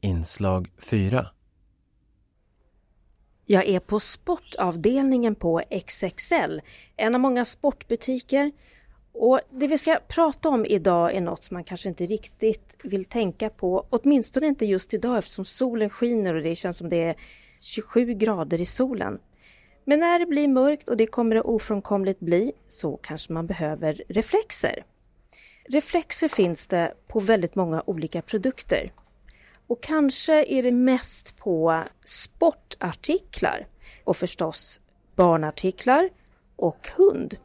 Inslag 4 Jag är på sportavdelningen på XXL, en av många sportbutiker. Och det vi ska prata om idag är något som man kanske inte riktigt vill tänka på, åtminstone inte just idag eftersom solen skiner och det känns som det är 27 grader i solen. Men när det blir mörkt, och det kommer det ofrånkomligt bli, så kanske man behöver reflexer. Reflexer finns det på väldigt många olika produkter. Och kanske är det mest på sportartiklar och förstås barnartiklar och hund.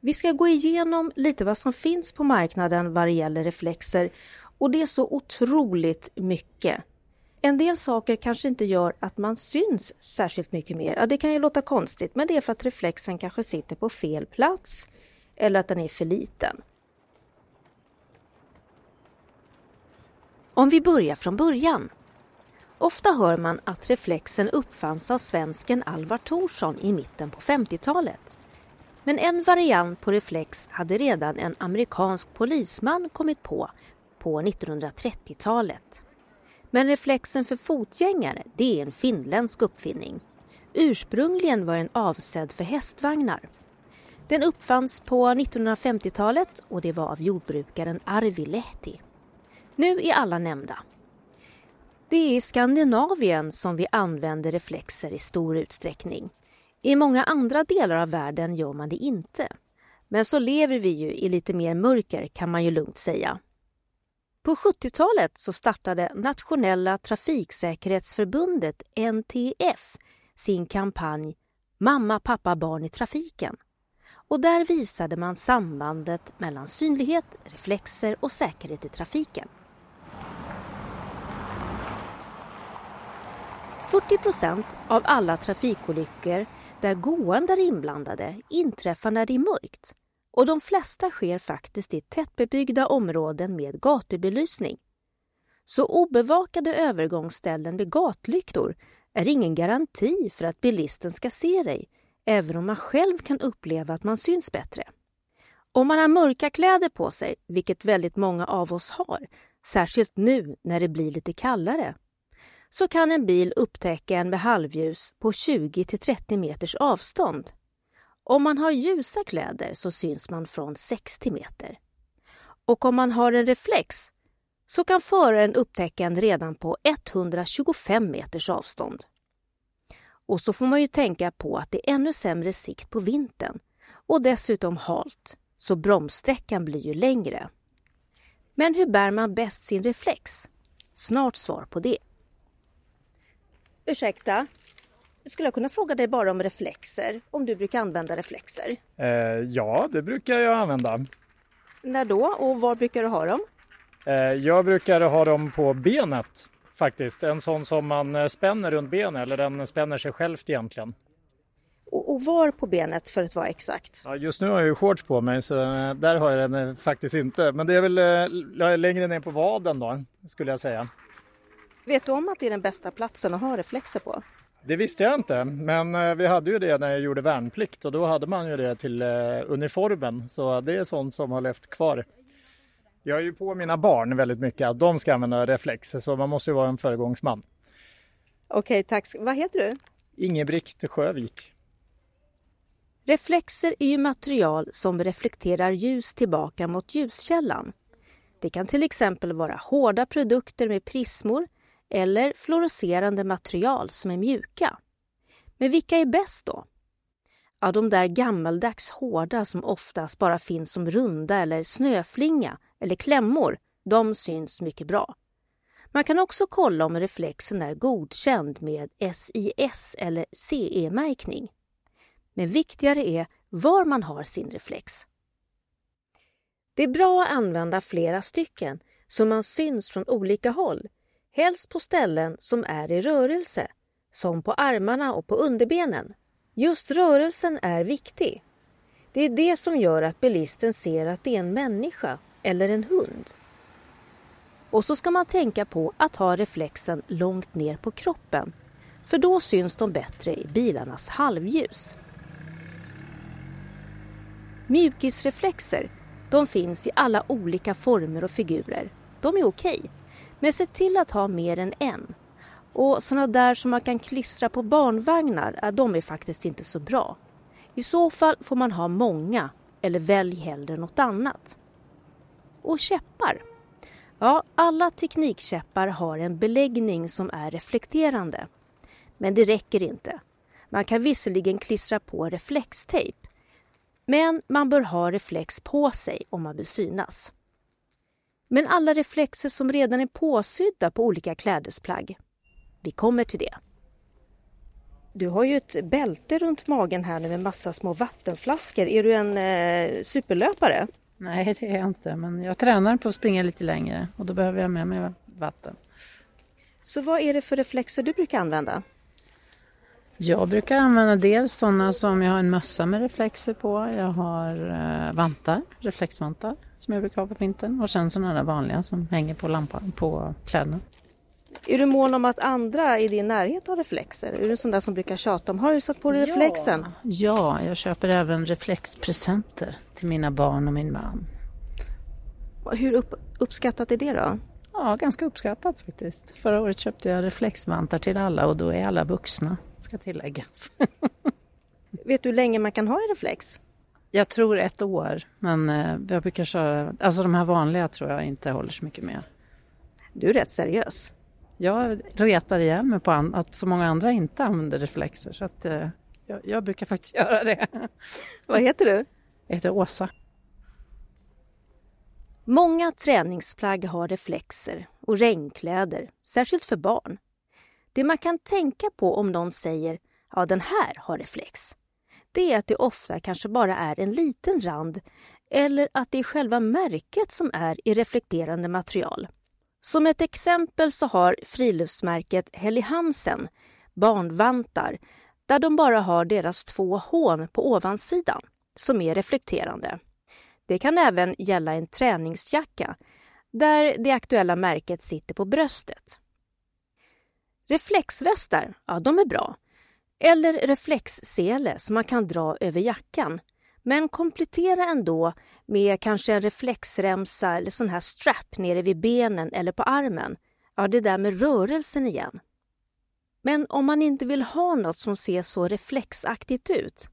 Vi ska gå igenom lite vad som finns på marknaden vad det gäller reflexer och det är så otroligt mycket. En del saker kanske inte gör att man syns särskilt mycket mer. Ja, det kan ju låta konstigt, men det är för att reflexen kanske sitter på fel plats eller att den är för liten. Om vi börjar från början. Ofta hör man att reflexen uppfanns av svensken Alvar Thorsson i mitten på 50-talet. Men en variant på reflex hade redan en amerikansk polisman kommit på på 1930-talet. Men reflexen för fotgängare, det är en finländsk uppfinning. Ursprungligen var den avsedd för hästvagnar. Den uppfanns på 1950-talet och det var av jordbrukaren Arvi Lehti. Nu är alla nämnda. Det är i Skandinavien som vi använder reflexer i stor utsträckning. I många andra delar av världen gör man det inte. Men så lever vi ju i lite mer mörker kan man ju lugnt säga. På 70-talet så startade Nationella trafiksäkerhetsförbundet, NTF, sin kampanj Mamma, pappa, barn i trafiken. Och där visade man sambandet mellan synlighet, reflexer och säkerhet i trafiken. 40 procent av alla trafikolyckor där gående är inblandade inträffar när det är mörkt och de flesta sker faktiskt i tättbebyggda områden med gatubelysning. Så obevakade övergångsställen med gatlyktor är ingen garanti för att bilisten ska se dig, även om man själv kan uppleva att man syns bättre. Om man har mörka kläder på sig, vilket väldigt många av oss har, särskilt nu när det blir lite kallare, så kan en bil upptäcka en med halvljus på 20 till 30 meters avstånd. Om man har ljusa kläder så syns man från 60 meter. Och om man har en reflex så kan föraren upptäcka en redan på 125 meters avstånd. Och så får man ju tänka på att det är ännu sämre sikt på vintern och dessutom halt, så bromssträckan blir ju längre. Men hur bär man bäst sin reflex? Snart svar på det. Ursäkta, skulle jag kunna fråga dig bara om reflexer? Om du brukar använda reflexer? Eh, ja, det brukar jag använda. När då och var brukar du ha dem? Eh, jag brukar ha dem på benet faktiskt. En sån som man eh, spänner runt benet eller den spänner sig självt egentligen. Och, och var på benet för att vara exakt? Ja, just nu har jag ju shorts på mig så eh, där har jag den eh, faktiskt inte. Men det är väl längre ner på vaden då skulle jag säga. Vet du om att det är den bästa platsen att ha reflexer på? Det visste jag inte, men eh, vi hade ju det när jag gjorde värnplikt och då hade man ju det till eh, uniformen. Så det är sånt som har levt kvar. Jag är ju på mina barn väldigt mycket att de ska använda reflexer så man måste ju vara en föregångsman. Okej, tack. Vad heter du? Ingebrigt Sjövik. Reflexer är ju material som reflekterar ljus tillbaka mot ljuskällan. Det kan till exempel vara hårda produkter med prismor eller fluorescerande material som är mjuka. Men vilka är bäst då? Ja, de där gammaldags hårda som oftast bara finns som runda eller snöflinga eller klämmor, de syns mycket bra. Man kan också kolla om reflexen är godkänd med SIS eller CE-märkning. Men viktigare är var man har sin reflex. Det är bra att använda flera stycken så man syns från olika håll helst på ställen som är i rörelse, som på armarna och på underbenen. Just rörelsen är viktig. Det är det som gör att bilisten ser att det är en människa eller en hund. Och så ska man tänka på att ha reflexen långt ner på kroppen, för då syns de bättre i bilarnas halvljus. Mjukisreflexer de finns i alla olika former och figurer. De är okej. Okay. Men se till att ha mer än en. Och sådana där som man kan klistra på barnvagnar, de är faktiskt inte så bra. I så fall får man ha många eller välj hellre något annat. Och käppar. Ja, alla teknikkäppar har en beläggning som är reflekterande. Men det räcker inte. Man kan visserligen klistra på reflextejp. Men man bör ha reflex på sig om man vill synas. Men alla reflexer som redan är påsydda på olika klädesplagg. Vi kommer till det. Du har ju ett bälte runt magen här nu med massa små vattenflaskor. Är du en eh, superlöpare? Nej, det är jag inte, men jag tränar på att springa lite längre och då behöver jag med mig vatten. Så vad är det för reflexer du brukar använda? Jag brukar använda dels sådana som jag har en mössa med reflexer på. Jag har eh, vantar, reflexvantar som jag brukar ha på vintern och sen sådana där vanliga som hänger på lampan på kläderna. Är du mån om att andra i din närhet har reflexer? Är du en sån där som brukar tjata om, har du satt på dig ja. reflexen? Ja, jag köper även reflexpresenter till mina barn och min man. Hur upp, uppskattat är det då? Ja, ganska uppskattat faktiskt. Förra året köpte jag reflexvantar till alla och då är alla vuxna, ska tilläggas. Vet du hur länge man kan ha en reflex? Jag tror ett år, men eh, jag brukar köra, alltså de här vanliga tror jag inte håller så mycket mer. Du är rätt seriös. Jag retar ihjäl mig på att så många andra inte använder reflexer så att eh, jag, jag, brukar faktiskt göra det. Vad heter du? Jag heter Åsa. Många träningsplagg har reflexer och regnkläder, särskilt för barn. Det man kan tänka på om någon säger ja den här har reflex, det är att det ofta kanske bara är en liten rand eller att det är själva märket som är i reflekterande material. Som ett exempel så har friluftsmärket Helly Hansen barnvantar där de bara har deras två hån på ovansidan som är reflekterande. Det kan även gälla en träningsjacka där det aktuella märket sitter på bröstet. Reflexvästar, ja de är bra. Eller reflexsele som man kan dra över jackan. Men komplettera ändå med kanske en reflexremsa eller sån här strap nere vid benen eller på armen. Ja, det där med rörelsen igen. Men om man inte vill ha något som ser så reflexaktigt ut,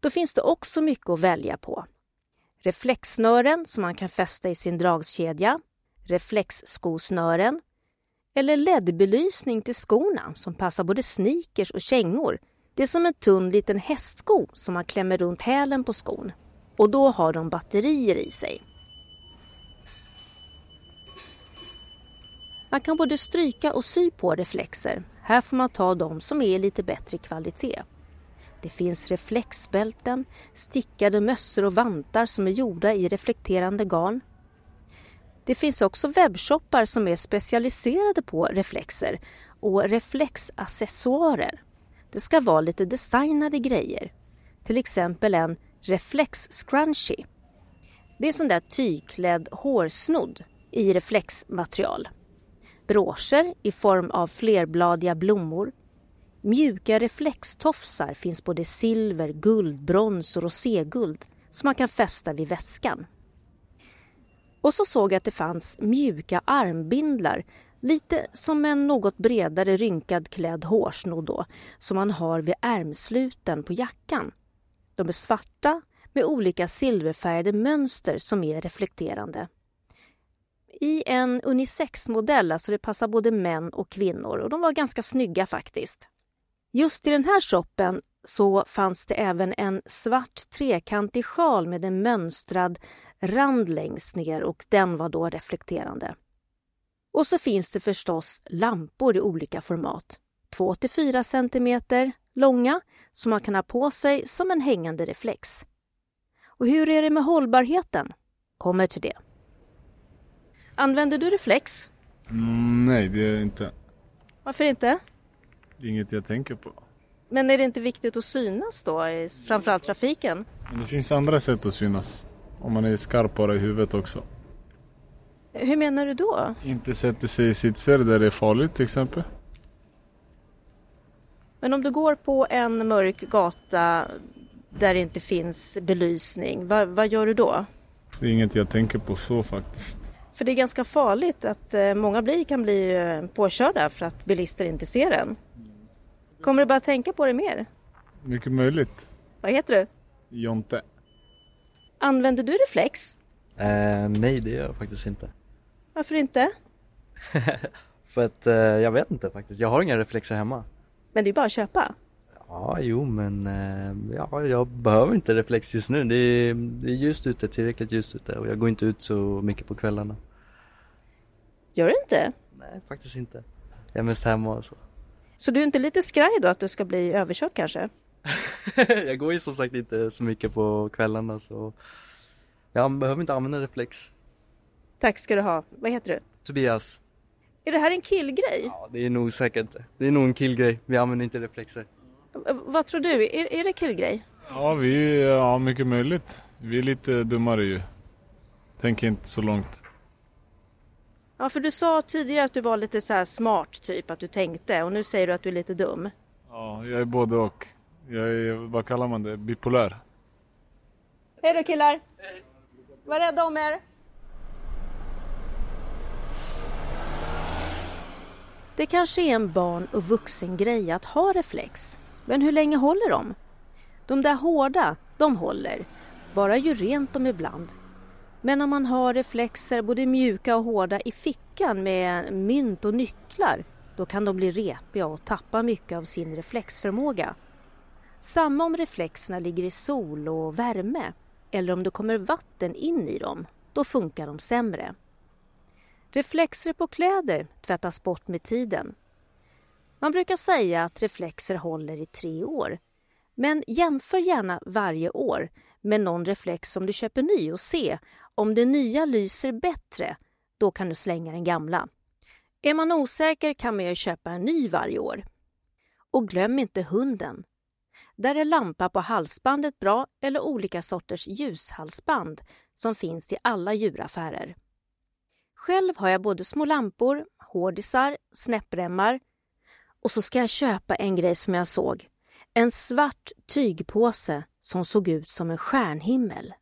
då finns det också mycket att välja på. Reflexsnören som man kan fästa i sin dragkedja, reflexskosnören eller LED-belysning till skorna som passar både sneakers och kängor. Det är som en tunn liten hästsko som man klämmer runt hälen på skon och då har de batterier i sig. Man kan både stryka och sy på reflexer. Här får man ta de som är lite bättre kvalitet. Det finns reflexbälten, stickade mössor och vantar som är gjorda i reflekterande garn. Det finns också webbshoppar som är specialiserade på reflexer och reflexaccessoarer. Det ska vara lite designade grejer. Till exempel en reflex scrunchie. Det är sån där tygklädd hårsnodd i reflexmaterial. Broscher i form av flerbladiga blommor. Mjuka reflextofsar finns både silver, guld, brons och roséguld som man kan fästa vid väskan. Och så såg jag att det fanns mjuka armbindlar Lite som en något bredare rynkad klädd hårsnodd då, som man har vid ärmsluten på jackan. De är svarta med olika silverfärgade mönster som är reflekterande. I en unisexmodell, alltså det passar både män och kvinnor och de var ganska snygga faktiskt. Just i den här shoppen så fanns det även en svart trekantig sjal med en mönstrad rand längst ner och den var då reflekterande. Och så finns det förstås lampor i olika format. 2 4 cm långa som man kan ha på sig som en hängande reflex. Och hur är det med hållbarheten? Kommer till det. Använder du reflex? Mm, nej, det är inte. Varför inte? Det är inget jag tänker på. Men är det inte viktigt att synas då, i framförallt trafiken? Men det finns andra sätt att synas. Om man är skarpare i huvudet också. Hur menar du då? Inte sätter sig i sitser där det är farligt till exempel. Men om du går på en mörk gata där det inte finns belysning, vad, vad gör du då? Det är inget jag tänker på så faktiskt. För det är ganska farligt att eh, många blir, kan bli eh, påkörda för att bilister inte ser en. Kommer du bara tänka på det mer? Mycket möjligt. Vad heter du? Jonte. Använder du reflex? Eh, nej, det gör jag faktiskt inte. Varför inte? För att eh, jag vet inte faktiskt. Jag har inga reflexer hemma. Men det är bara att köpa. Ja, jo, men eh, ja, jag behöver inte reflex just nu. Det är, det är ljust ute, tillräckligt ljust ute och jag går inte ut så mycket på kvällarna. Gör du inte? Nej, faktiskt inte. Jag är mest hemma och så. Så du är inte lite skraj då att du ska bli överkörd kanske? jag går ju som sagt inte så mycket på kvällarna så jag behöver inte använda reflex. Tack ska du ha. Vad heter du? Tobias. Är det här en killgrej? Ja, det är nog säkert. Det är nog en killgrej. Vi använder inte reflexer. V- Vad tror du? Är, är det killgrej? Ja, vi ja, mycket möjligt. Vi är lite dummare ju. Tänker inte så långt. Ja, för du sa tidigare att du var lite så här smart typ, att du tänkte och nu säger du att du är lite dum. Ja, jag är både och. Jag är, vad kallar man det, bipolär. Hej då killar! Var rädda om er! Det kanske är en barn och vuxengrej att ha reflex. Men hur länge håller de? De där hårda, de håller. Bara ju rent dem ibland. Men om man har reflexer, både mjuka och hårda, i fickan med mynt och nycklar, då kan de bli repiga och tappa mycket av sin reflexförmåga. Samma om reflexerna ligger i sol och värme eller om det kommer vatten in i dem, då funkar de sämre. Reflexer på kläder tvättas bort med tiden. Man brukar säga att reflexer håller i tre år. Men jämför gärna varje år med någon reflex som du köper ny och se om den nya lyser bättre, då kan du slänga den gamla. Är man osäker kan man ju köpa en ny varje år. Och glöm inte hunden. Där är lampa på halsbandet bra eller olika sorters ljushalsband som finns i alla djuraffärer. Själv har jag både små lampor, hårdisar, snäppremmar och så ska jag köpa en grej som jag såg. En svart tygpåse som såg ut som en stjärnhimmel.